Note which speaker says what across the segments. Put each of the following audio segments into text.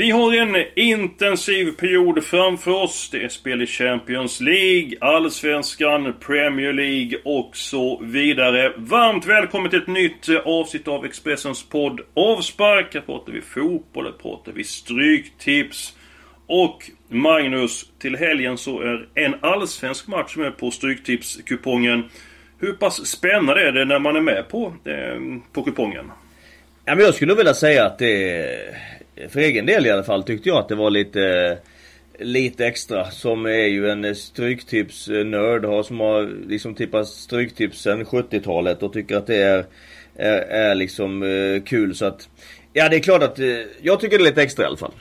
Speaker 1: Vi har en intensiv period framför oss. Det är spel i Champions League, Allsvenskan, Premier League och så vidare. Varmt välkommen till ett nytt avsnitt av Expressens podd Avspark. Här pratar vi fotboll, här pratar vi stryktips. Och Magnus, till helgen så är en allsvensk match med på Stryktipskupongen. Hur pass spännande är det när man är med på, eh, på kupongen?
Speaker 2: Ja, men jag skulle vilja säga att det för egen del i alla fall tyckte jag att det var lite Lite extra som är ju en stryktipsnörd som har liksom tippat stryktips sen 70-talet och tycker att det är är, är liksom eh, kul så att Ja det är klart att eh, jag tycker det är lite extra i alla fall.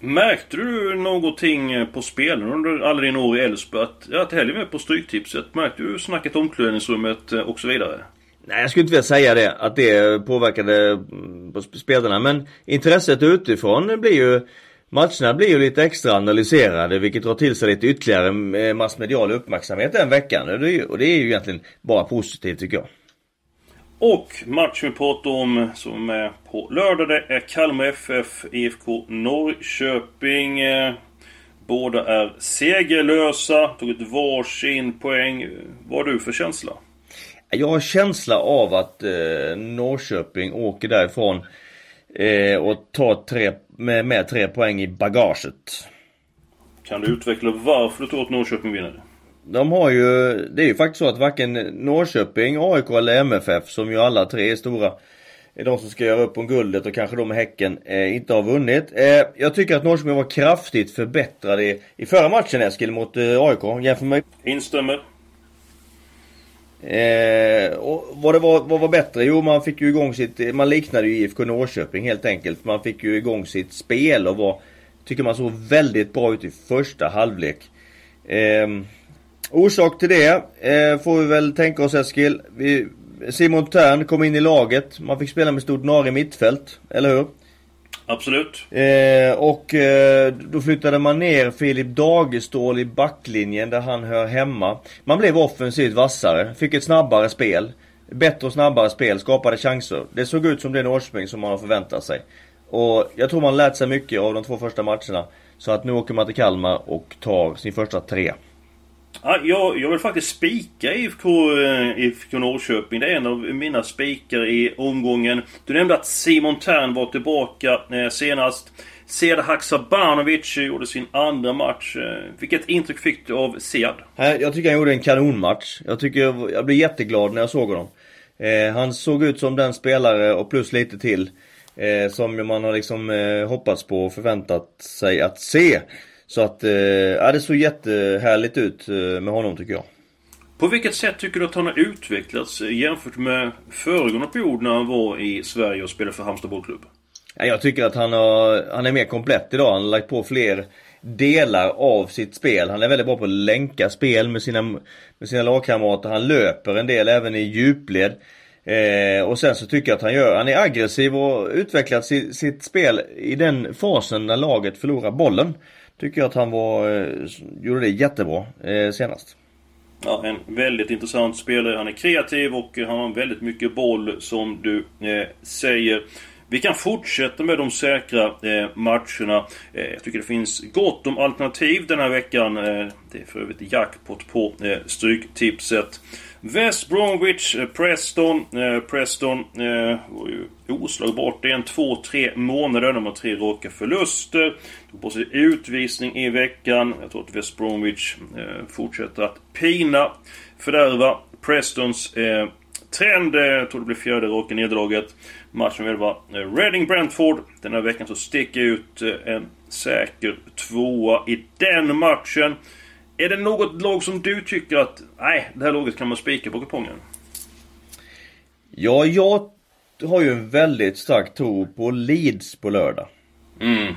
Speaker 1: Märkte du någonting eh, på spelen under alla dina år i Elfsborg? Att, att helgen med på Stryktipset, märkte du snacket i omklädningsrummet eh, och så vidare?
Speaker 2: Nej jag skulle inte vilja säga det, att det påverkade mm, på spelarna men intresset utifrån blir ju Matcherna blir ju lite extra analyserade vilket drar till sig lite ytterligare eh, massmedial uppmärksamhet den veckan. Och det, är ju, och det är ju egentligen bara positivt tycker jag.
Speaker 1: Och matchen vi pratar om som är på lördag det är Kalmar FF, IFK Norrköping. Båda är segerlösa, tagit varsin poäng. Vad har du för känsla?
Speaker 2: Jag har känsla av att eh, Norrköping åker därifrån eh, och tar tre, med, med tre poäng i bagaget.
Speaker 1: Kan du utveckla varför du tror att Norrköping vinner?
Speaker 2: De har ju, det är ju faktiskt så att varken Norrköping, AIK eller MFF som ju alla tre är stora är de som ska göra upp om guldet och kanske de med Häcken eh, inte har vunnit. Eh, jag tycker att Norrköping var kraftigt förbättrade i, i förra matchen Eskil mot eh, AIK jämfört med...
Speaker 1: Instämmer.
Speaker 2: Eh, och vad, det var, vad var bättre? Jo man fick ju igång sitt, man liknade ju IFK Norrköping helt enkelt. Man fick ju igång sitt spel och var, tycker man såg väldigt bra ut i första halvlek. Eh, orsak till det eh, får vi väl tänka oss Eskil. Vi, Simon Tern kom in i laget. Man fick spela med stort i mittfält, eller hur?
Speaker 1: Absolut.
Speaker 2: Eh, och eh, då flyttade man ner Filip Dagestål i backlinjen där han hör hemma. Man blev offensivt vassare, fick ett snabbare spel. Bättre och snabbare spel, skapade chanser. Det såg ut som det Norrköping som man har förväntat sig. Och jag tror man lärt sig mycket av de två första matcherna. Så att nu åker man till Kalmar och tar sin första tre.
Speaker 1: Ja, jag, jag vill faktiskt spika IFK, eh, IFK Norrköping. Det är en av mina spikar i omgången. Du nämnde att Simon Tern var tillbaka eh, senast. Sead Haksabanovic gjorde sin andra match. Eh, vilket intryck fick du av Sead?
Speaker 2: Jag tycker han gjorde en kanonmatch. Jag tycker jag blev jätteglad när jag såg honom. Eh, han såg ut som den spelare och plus lite till. Eh, som man har liksom eh, hoppats på och förväntat sig att se. Så att, eh, ja, det såg jättehärligt ut eh, med honom tycker jag.
Speaker 1: På vilket sätt tycker du att han har utvecklats jämfört med föregående period när han var i Sverige och spelade för Halmstad bollklubb?
Speaker 2: Ja, jag tycker att han, har, han är mer komplett idag. Han har lagt på fler delar av sitt spel. Han är väldigt bra på att länka spel med sina, med sina lagkamrater. Han löper en del även i djupled. Eh, och sen så tycker jag att han gör, han är aggressiv och utvecklat sitt, sitt spel i den fasen när laget förlorar bollen. Tycker jag att han var, eh, gjorde det jättebra eh, senast.
Speaker 1: Ja, en väldigt intressant spelare. Han är kreativ och han har väldigt mycket boll som du eh, säger. Vi kan fortsätta med de säkra eh, matcherna. Eh, jag tycker det finns gott om alternativ den här veckan. Eh, det är för övrigt jackpot på eh, Stryktipset. West Bromwich, eh, Preston. Eh, Preston eh, var ju oslagbart i en två, tre månader. De har tre raka förluster. Tog på sig utvisning i veckan. Jag tror att West Bromwich eh, fortsätter att pina, fördärva Prestons eh, trend. Eh, jag tror det blir fjärde raka nederlaget. Matchen väl var eh, Reading-Brentford. Den här veckan så sticker ut eh, en säker tvåa i den matchen. Är det något lag som du tycker att, nej, det här laget kan man spika på kupongen?
Speaker 2: Ja, jag har ju en väldigt stark tro på Leeds på lördag.
Speaker 1: Mm.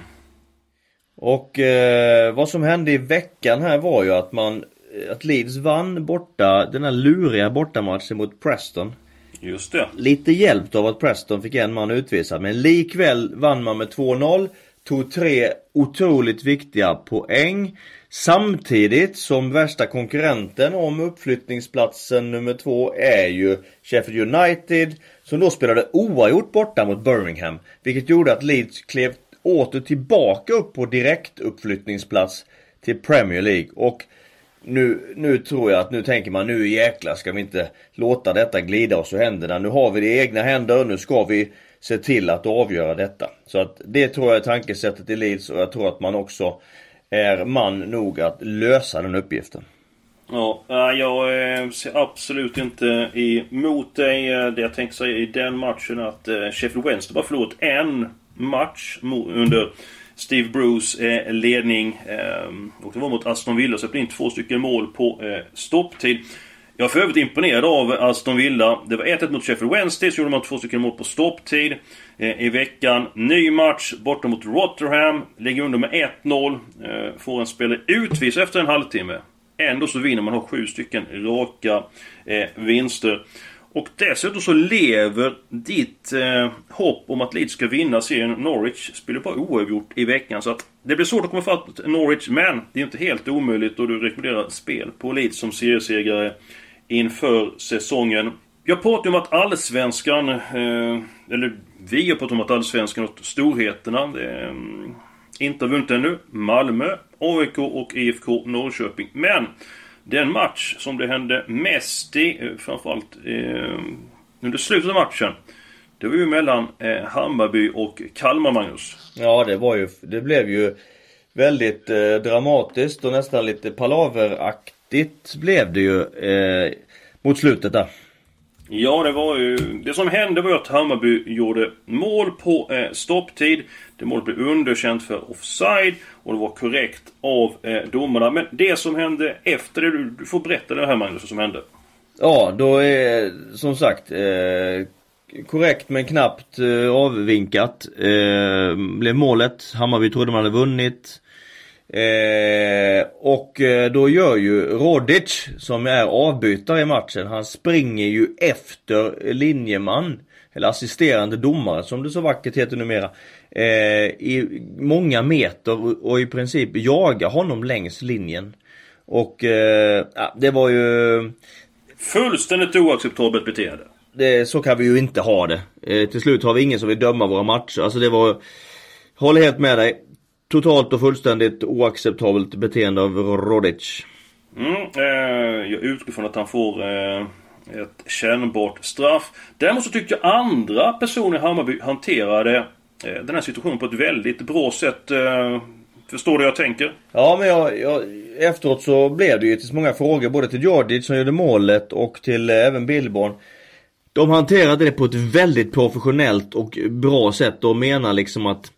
Speaker 2: Och eh, vad som hände i veckan här var ju att man att Leeds vann borta, den här luriga bortamatchen mot Preston.
Speaker 1: Just det.
Speaker 2: Lite hjälpt av att Preston fick en man utvisad men likväl vann man med 2-0. Tog tre otroligt viktiga poäng. Samtidigt som värsta konkurrenten om uppflyttningsplatsen nummer två är ju Sheffield United. Som då spelade oavgjort borta mot Birmingham. Vilket gjorde att Leeds klev åter tillbaka upp på direkt uppflyttningsplats till Premier League. Och nu, nu tror jag att nu tänker man nu jäklar ska vi inte låta detta glida oss ur händerna. Nu har vi det i egna händer. Nu ska vi se till att avgöra detta. Så att det tror jag är tankesättet i Leeds och jag tror att man också är man nog att lösa den uppgiften.
Speaker 1: Ja, eh, jag eh, ser absolut inte emot dig. Eh, det jag tänkte säga i den matchen att Sheffield Wednesday bara förlorat en match under Steve Bruce eh, ledning. Ehm, och det var mot Aston Villa, så det blev in två stycken mål på eh, stopptid. Jag är för övrigt imponerad av Aston Villa. Det var 1-1 mot Sheffield Wednesday, så gjorde man två stycken mål på stopptid. Eh, I veckan, ny match borta mot Rotherham. Ligger under med 1-0. Får en spelare utvisad efter en halvtimme. Ändå så vinner man, har sju stycken raka eh, vinster. Och dessutom så lever ditt eh, hopp om att Leeds ska vinna serien Norwich spelar bara oavgjort i veckan. Så att det blir svårt att komma fatt Norwich, men det är inte helt omöjligt och du rekommenderar spel på Leeds som seriesegrare inför säsongen. Jag pratar om att Allsvenskan, eh, eller vi har pratat om att Allsvenskan och storheterna. Eh, inte har vunnit ännu. Malmö, AIK och IFK Norrköping. Men den match som det hände mest i, eh, framförallt eh, under slutet av matchen. Det var ju mellan eh, Hammarby och Kalmar, Magnus.
Speaker 2: Ja, det var ju... Det blev ju väldigt eh, dramatiskt och nästan lite palaveraktigt blev det ju eh, mot slutet där.
Speaker 1: Ja, det var ju... Det som hände var ju att Hammarby gjorde mål på eh, stopptid. Det målet blev underkänt för offside och det var korrekt av eh, domarna. Men det som hände efter det, du, du får berätta det här Magnus, vad som hände.
Speaker 2: Ja, då är som sagt eh, korrekt men knappt eh, avvinkat. Eh, blev målet. Hammarby trodde man hade vunnit. Eh, och eh, då gör ju Rodic, som är avbytare i matchen, han springer ju efter linjeman. Eller assisterande domare som det så vackert heter numera. Eh, I många meter och, och, i princip jagar honom längs linjen. Och eh, det var ju...
Speaker 1: Fullständigt oacceptabelt beteende.
Speaker 2: Det, så kan vi ju inte ha det. Eh, till slut har vi ingen som vill döma våra matcher. Alltså det var... Håller helt med dig totalt och fullständigt oacceptabelt beteende av Rodic.
Speaker 1: Mm, eh, jag utgår från att han får eh, ett kännbart straff. Däremot så tyckte jag andra personer i Hammarby hanterade eh, den här situationen på ett väldigt bra sätt. Eh, förstår du vad jag tänker?
Speaker 2: Ja, men jag, jag, efteråt så blev det ju till många frågor både till Djordjic som gjorde målet och till eh, även Billborn. De hanterade det på ett väldigt professionellt och bra sätt och menar liksom att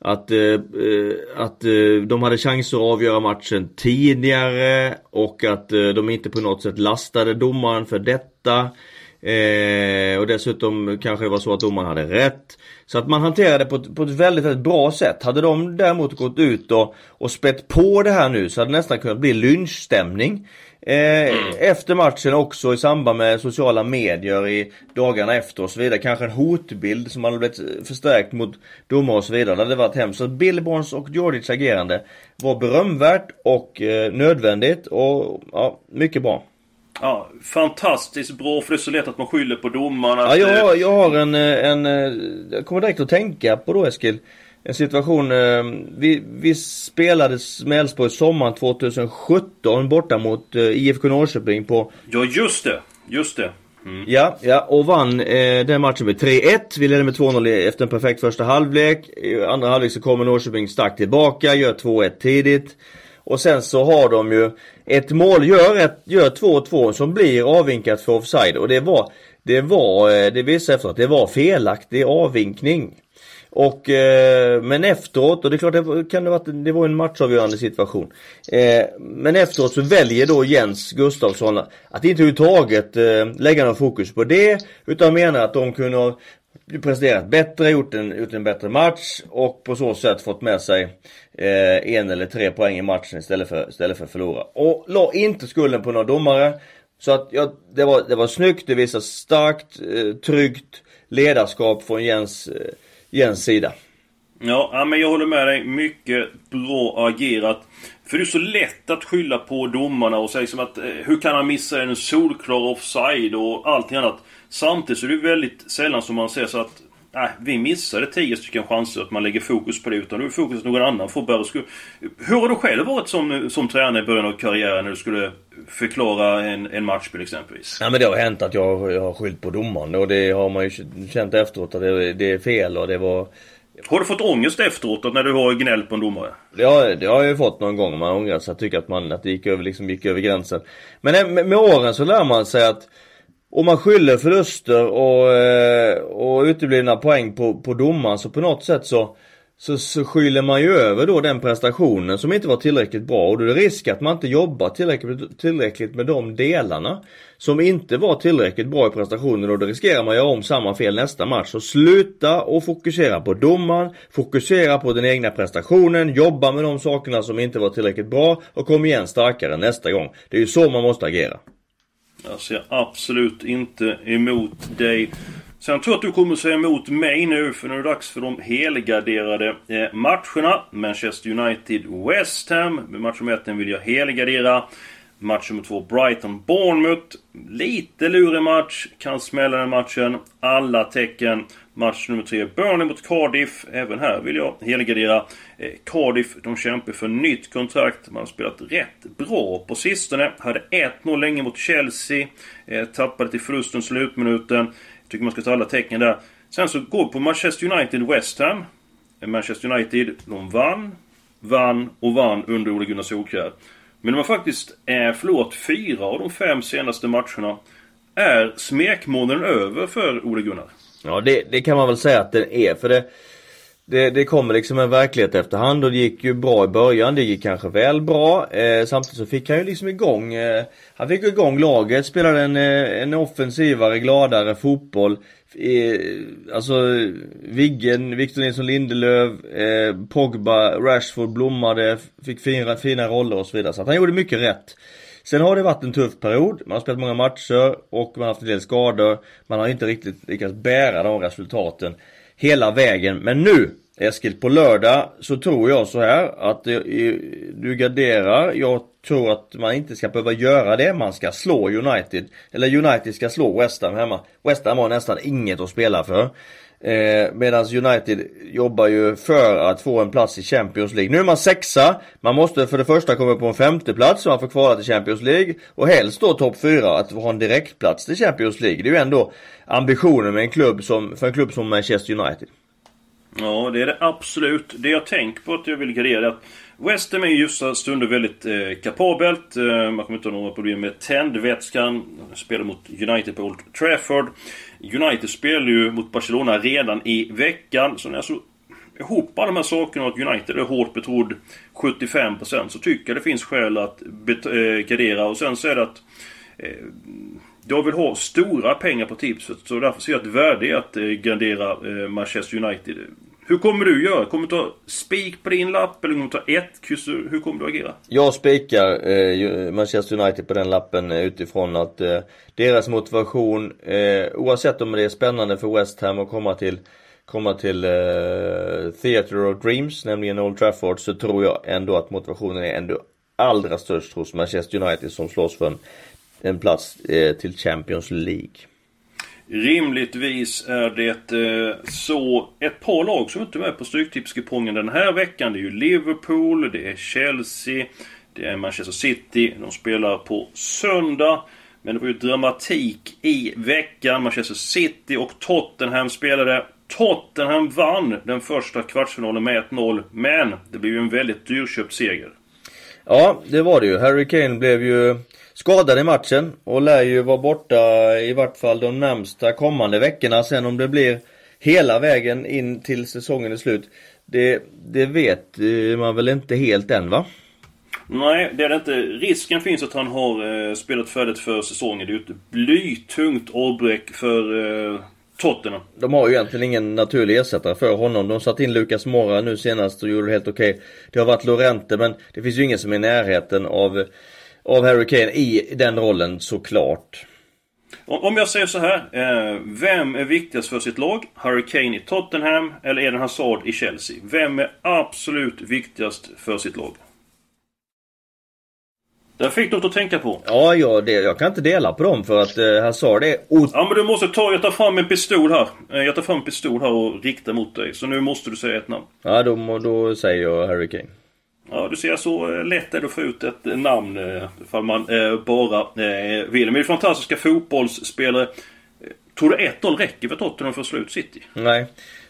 Speaker 2: att, eh, eh, att eh, de hade chanser att avgöra matchen tidigare och att eh, de inte på något sätt lastade domaren för detta. Eh, och dessutom kanske det var så att domaren hade rätt. Så att man hanterade det på ett, på ett väldigt, väldigt bra sätt. Hade de däremot gått ut och, och spett på det här nu så hade det nästan kunnat bli lynchstämning. Eh. Efter matchen också i samband med sociala medier i dagarna efter och så vidare. Kanske en hotbild som hade blivit förstärkt mot domare och så vidare. Det hade varit hemskt. Så Billborns och Djordjics agerande var berömvärt och eh, nödvändigt och ja, mycket bra.
Speaker 1: Ja, fantastiskt bra för det är så lätt att man skyller på domaren.
Speaker 2: Ja, jag, jag har en, eh, en, eh, jag kommer direkt att tänka på då Eskil en situation. Eh, vi, vi spelade med Elfsborg sommaren 2017 borta mot IFK Norrköping på...
Speaker 1: Ja just det, just det.
Speaker 2: Mm. Ja, ja och vann eh, den matchen med 3-1. Vi ledde med 2-0 efter en perfekt första halvlek. I andra halvlek så kommer Norrköping starkt tillbaka, gör 2-1 tidigt. Och sen så har de ju ett mål, gör, gör 2-2 som blir avvinkat för offside. Och det var, det var, eh, det visade efteråt, det var felaktig avvinkning. Och, eh, men efteråt, och det är klart det, kan det, varit, det var en matchavgörande situation. Eh, men efteråt så väljer då Jens Gustafsson att inte överhuvudtaget eh, lägga någon fokus på det. Utan menar att de kunde ha presterat bättre, gjort en, gjort en bättre match och på så sätt fått med sig eh, en eller tre poäng i matchen istället för, istället för att förlora. Och la inte skulden på några domare. Så att ja, det, var, det var snyggt, det visar starkt, eh, tryggt ledarskap från Jens, eh, Jens sida.
Speaker 1: Ja, men jag håller med dig. Mycket bra agerat. För det är så lätt att skylla på domarna och säga som att eh, hur kan han missa en solklar offside och allting annat. Samtidigt så är det väldigt sällan som man säger så att Nej, vi missade tio stycken chanser att man lägger fokus på det. Utan nu är fokus någon annan får bära. Hur har du själv varit som, som tränare i början av karriären när du skulle förklara en, en matchbild exempelvis?
Speaker 2: Ja men det har hänt att jag, jag har skyllt på domaren och det har man ju känt efteråt att det, det är fel och det var
Speaker 1: har du fått ångest efteråt när du har gnällt på en domare?
Speaker 2: Har, det har jag ju fått någon gång. Man ångrar sig. Tycker att, man, att det gick över, liksom gick över gränsen. Men med, med åren så lär man sig att om man skyller förluster och, eh, och uteblivna poäng på, på domaren så på något sätt så så, så skyller man ju över då den prestationen som inte var tillräckligt bra och då är det risk att man inte jobbar tillräckligt, tillräckligt med de delarna som inte var tillräckligt bra i prestationen och då riskerar man att göra om samma fel nästa match. Så sluta och fokusera på domaren, fokusera på den egna prestationen, jobba med de sakerna som inte var tillräckligt bra och kom igen starkare nästa gång. Det är ju så man måste agera.
Speaker 1: Jag ser absolut inte emot dig. Sen tror jag att du kommer säga emot mig nu, för nu är det dags för de helgarderade eh, matcherna. Manchester United West Ham. Med match om vill jag helgardera. Match nummer två, Brighton-Bournemouth. Lite lurig match. Kan smälla den matchen. Alla tecken. Match nummer tre, Burnley mot Cardiff. Även här vill jag helgardera. Eh, Cardiff, de kämpar för nytt kontrakt. Man har spelat rätt bra på sistone. Hade 1-0 länge mot Chelsea. Eh, tappade till förlusten slutminuten. Tycker man ska ta alla tecken där. Sen så går på Manchester United West Ham. Eh, Manchester United, de vann, vann och vann under Ole Gunnar Solskjaer. Men de har faktiskt eh, förlorat fyra av de fem senaste matcherna. Är smekmånaden över för Ole Gunnar?
Speaker 2: Ja det, det kan man väl säga att den är. För det, det, det kommer liksom en verklighet efterhand och det gick ju bra i början. Det gick kanske väl bra. Eh, samtidigt så fick han ju liksom igång eh, Han fick igång laget, spelade en, eh, en offensivare, gladare fotboll. Eh, alltså Viggen, Victor Nilsson Lindelöf, eh, Pogba, Rashford blommade, fick fina, fina roller och så vidare. Så att han gjorde mycket rätt. Sen har det varit en tuff period. Man har spelat många matcher och man har haft en del skador. Man har inte riktigt lyckats bära de resultaten hela vägen. Men nu Eskil, på lördag så tror jag så här att eh, du garderar. Jag tror att man inte ska behöva göra det. Man ska slå United. Eller United ska slå West Ham hemma. West Ham har nästan inget att spela för. Eh, Medan United jobbar ju för att få en plats i Champions League. Nu är man sexa. Man måste för det första komma på en femte plats så man får kvala till Champions League. Och helst då topp fyra, att ha en direktplats till Champions League. Det är ju ändå ambitionen med en klubb som, för en klubb som Manchester United.
Speaker 1: Ja, det är det absolut. Det jag tänker på att jag vill gardera är att West Ham är just stunder väldigt eh, kapabelt. Eh, man kommer inte ha några problem med tändvätskan. Spelar mot United på Old Trafford. United spelar ju mot Barcelona redan i veckan. Så när jag så ihop alla de här sakerna och att United är hårt betrodd 75% så tycker jag det finns skäl att eh, gardera. Och sen så är det att eh, jag vill ha stora pengar på tipset så därför ser jag ett värde i att eh, gardera eh, Manchester United. Hur kommer du göra? Kommer du ta spik på din lapp eller kommer du ta ett kryss? Hur kommer du agera?
Speaker 2: Jag spikar eh, Manchester United på den lappen eh, utifrån att eh, deras motivation eh, oavsett om det är spännande för West Ham att komma till komma till eh, Theatre of Dreams, nämligen Old Trafford, så tror jag ändå att motivationen är ändå allra störst hos Manchester United som slåss för en, en plats eh, till Champions League.
Speaker 1: Rimligtvis är det eh, så ett par lag som inte är med på Stryktipskupongen den här veckan. Det är ju Liverpool, det är Chelsea, det är Manchester City. De spelar på söndag. Men det var ju dramatik i veckan. Manchester City och Tottenham spelade. Tottenham vann den första kvartsfinalen med 1-0. Men det blev ju en väldigt dyrköpt seger.
Speaker 2: Ja, det var det ju. Harry Kane blev ju skadad i matchen och lär ju vara borta i vart fall de närmsta kommande veckorna. Sen om det blir hela vägen in till säsongen är slut. Det, det vet eh, man väl inte helt än va?
Speaker 1: Nej, det är det inte. Risken finns att han har eh, spelat färdigt för säsongen. Det är ju ett blytungt avbräck för eh, Tottenham.
Speaker 2: De har ju egentligen ingen naturlig ersättare för honom. De satt in Lucas Mora nu senast och gjorde det helt okej. Det har varit Lorente men det finns ju ingen som är i närheten av, av Harry Kane i den rollen såklart.
Speaker 1: Om jag säger så här. Eh, vem är viktigast för sitt lag? Harry Kane i Tottenham eller Eden Hazard i Chelsea? Vem är absolut viktigast för sitt lag? Det fick något att tänka på.
Speaker 2: Ja, ja det, jag kan inte dela på dem för att eh, Hazard är...
Speaker 1: Ja, men du måste ta... Jag tar fram en pistol här. Eh, jag tar fram en pistol här och riktar mot dig. Så nu måste du säga ett namn.
Speaker 2: Ja, då, då säger jag Harry Kane.
Speaker 1: Ja, du ser så eh, lätt är det att få ut ett namn eh, ifall man eh, bara eh, vill. Men det fantastiska fotbollsspelare. Tror du 1-0 räcker för Tottenham för att slå ut City?
Speaker 2: Nej,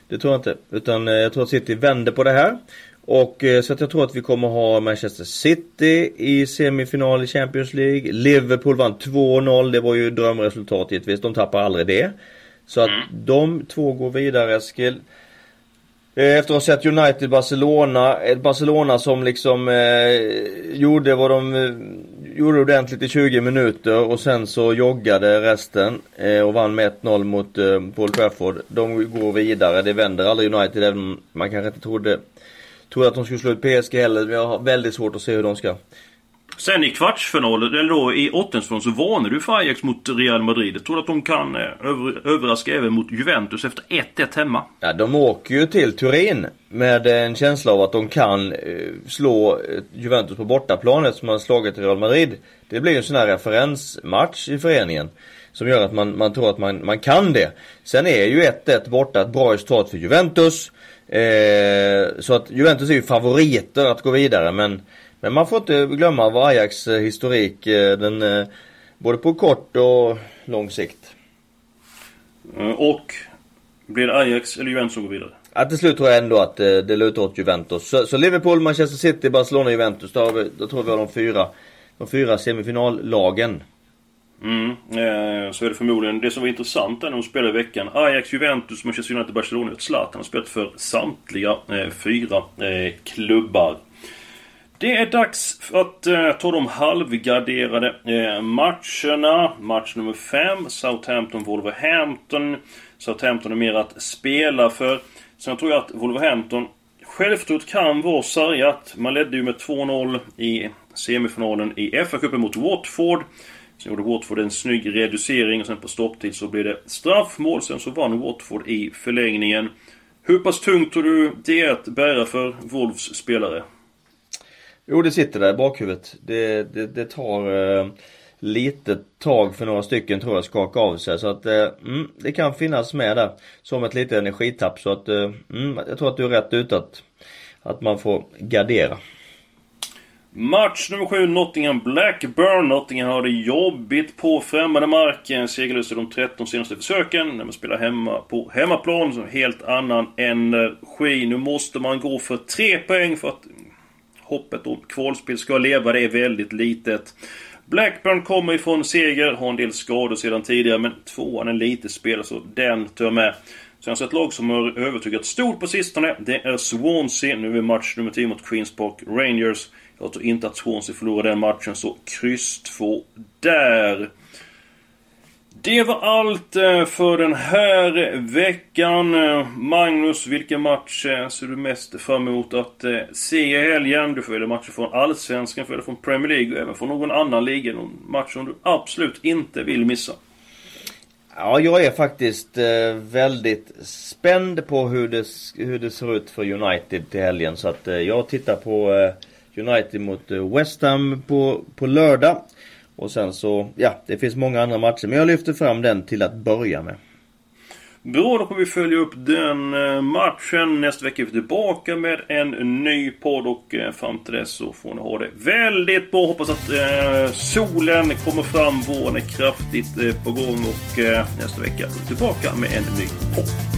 Speaker 2: det tror jag inte. Utan eh, jag tror att City vänder på det här. Och eh, så att jag tror att vi kommer ha Manchester City i semifinal i Champions League. Liverpool vann 2-0. Det var ju drömresultat givetvis. De tappar aldrig det. Så att mm. de två går vidare Eskil. Eh, efter att ha sett United Barcelona, ett Barcelona som liksom eh, gjorde vad de eh, gjorde ordentligt i 20 minuter och sen så joggade resten eh, och vann med 1-0 mot eh, Paul Trafford. De går vidare, det vänder aldrig United även om man kanske inte trodde trodde att de skulle slå ut PSG heller. Men jag har väldigt svårt att se hur de ska.
Speaker 1: Sen i kvartsfinalen, eller då i åttondelsfinalen, så varnar du för Ajax mot Real Madrid. Jag tror att de kan eh, över, överraska även mot Juventus efter 1-1 hemma.
Speaker 2: Ja, de åker ju till Turin med en känsla av att de kan eh, slå eh, Juventus på bortaplan eftersom man har slagit Real Madrid. Det blir ju en sån här referensmatch i föreningen. Som gör att man, man tror att man, man kan det. Sen är ju 1-1 borta ett bra resultat för Juventus. Eh, så att Juventus är ju favoriter att gå vidare men, men man får inte glömma vad Ajax eh, historik, eh, den, eh, både på kort och lång sikt.
Speaker 1: Och blir det Ajax eller Juventus som går vidare?
Speaker 2: Ja, till slut tror jag ändå att det lutar åt Juventus. Så, så, Liverpool, Manchester City, Barcelona, Juventus. Då, vi, då tror vi har de fyra, de fyra semifinallagen.
Speaker 1: Mm, eh, så är det förmodligen. Det som var intressant när de spelade i veckan. Ajax, Juventus, Manchester United, Barcelona och Zlatan har spelat för samtliga eh, fyra eh, klubbar. Det är dags att eh, ta de halvgarderade eh, matcherna. Match nummer 5, Southampton-Wolverhampton. Southampton är mer att spela för. Sen tror jag att Wolverhampton Självförtroendet kan vara sargat. Man ledde ju med 2-0 i semifinalen i FA-cupen mot Watford. Sen gjorde Watford en snygg reducering och sen på stopptid så blev det straffmål. Sen så vann Watford i förlängningen. Hur pass tungt tror du det är att bära för Wolves spelare?
Speaker 2: Jo, det sitter där i bakhuvudet. Det, det, det tar eh, lite tag för några stycken tror jag skaka av sig. Så att eh, mm, det kan finnas med där som ett litet energitapp. Så att eh, mm, jag tror att du är rätt ute att, att man får gardera.
Speaker 1: Match nummer 7, Nottingham Blackburn. Nottingham har det jobbigt på främmande marken Segerlösa de 13 senaste försöken. När man spelar hemma på hemmaplan. Så helt annan energi. Nu måste man gå för tre poäng för att hoppet om kvalspel ska leva. Det är väldigt litet. Blackburn kommer ifrån seger, har en del skador sedan tidigare, men tvåan är lite spel så den tar jag med. Sen så ett lag som har övertygat stort på sistone, det är Swansea. Nu är match nummer 10 mot Queens Park Rangers. Jag tror inte att Swansea förlorar den matchen, så kryss 2 där. Det var allt eh, för den här veckan. Eh, Magnus, vilken match eh, ser du mest fram emot att se i helgen? Du får matcher från Allsvenskan, följer från Premier League och även från någon annan liga. Någon match som du absolut inte vill missa.
Speaker 2: Ja, jag är faktiskt väldigt spänd på hur det, hur det ser ut för United till helgen. Så att jag tittar på United mot West Ham på, på lördag. Och sen så, ja, det finns många andra matcher. Men jag lyfter fram den till att börja med.
Speaker 1: Bra, då kommer vi följa upp den eh, matchen. Nästa vecka är vi tillbaka med en ny podd och eh, fram till dess så får ni ha det väldigt bra. Hoppas att eh, solen kommer fram. Våren är kraftigt eh, på gång och eh, nästa vecka är vi tillbaka med en ny podd.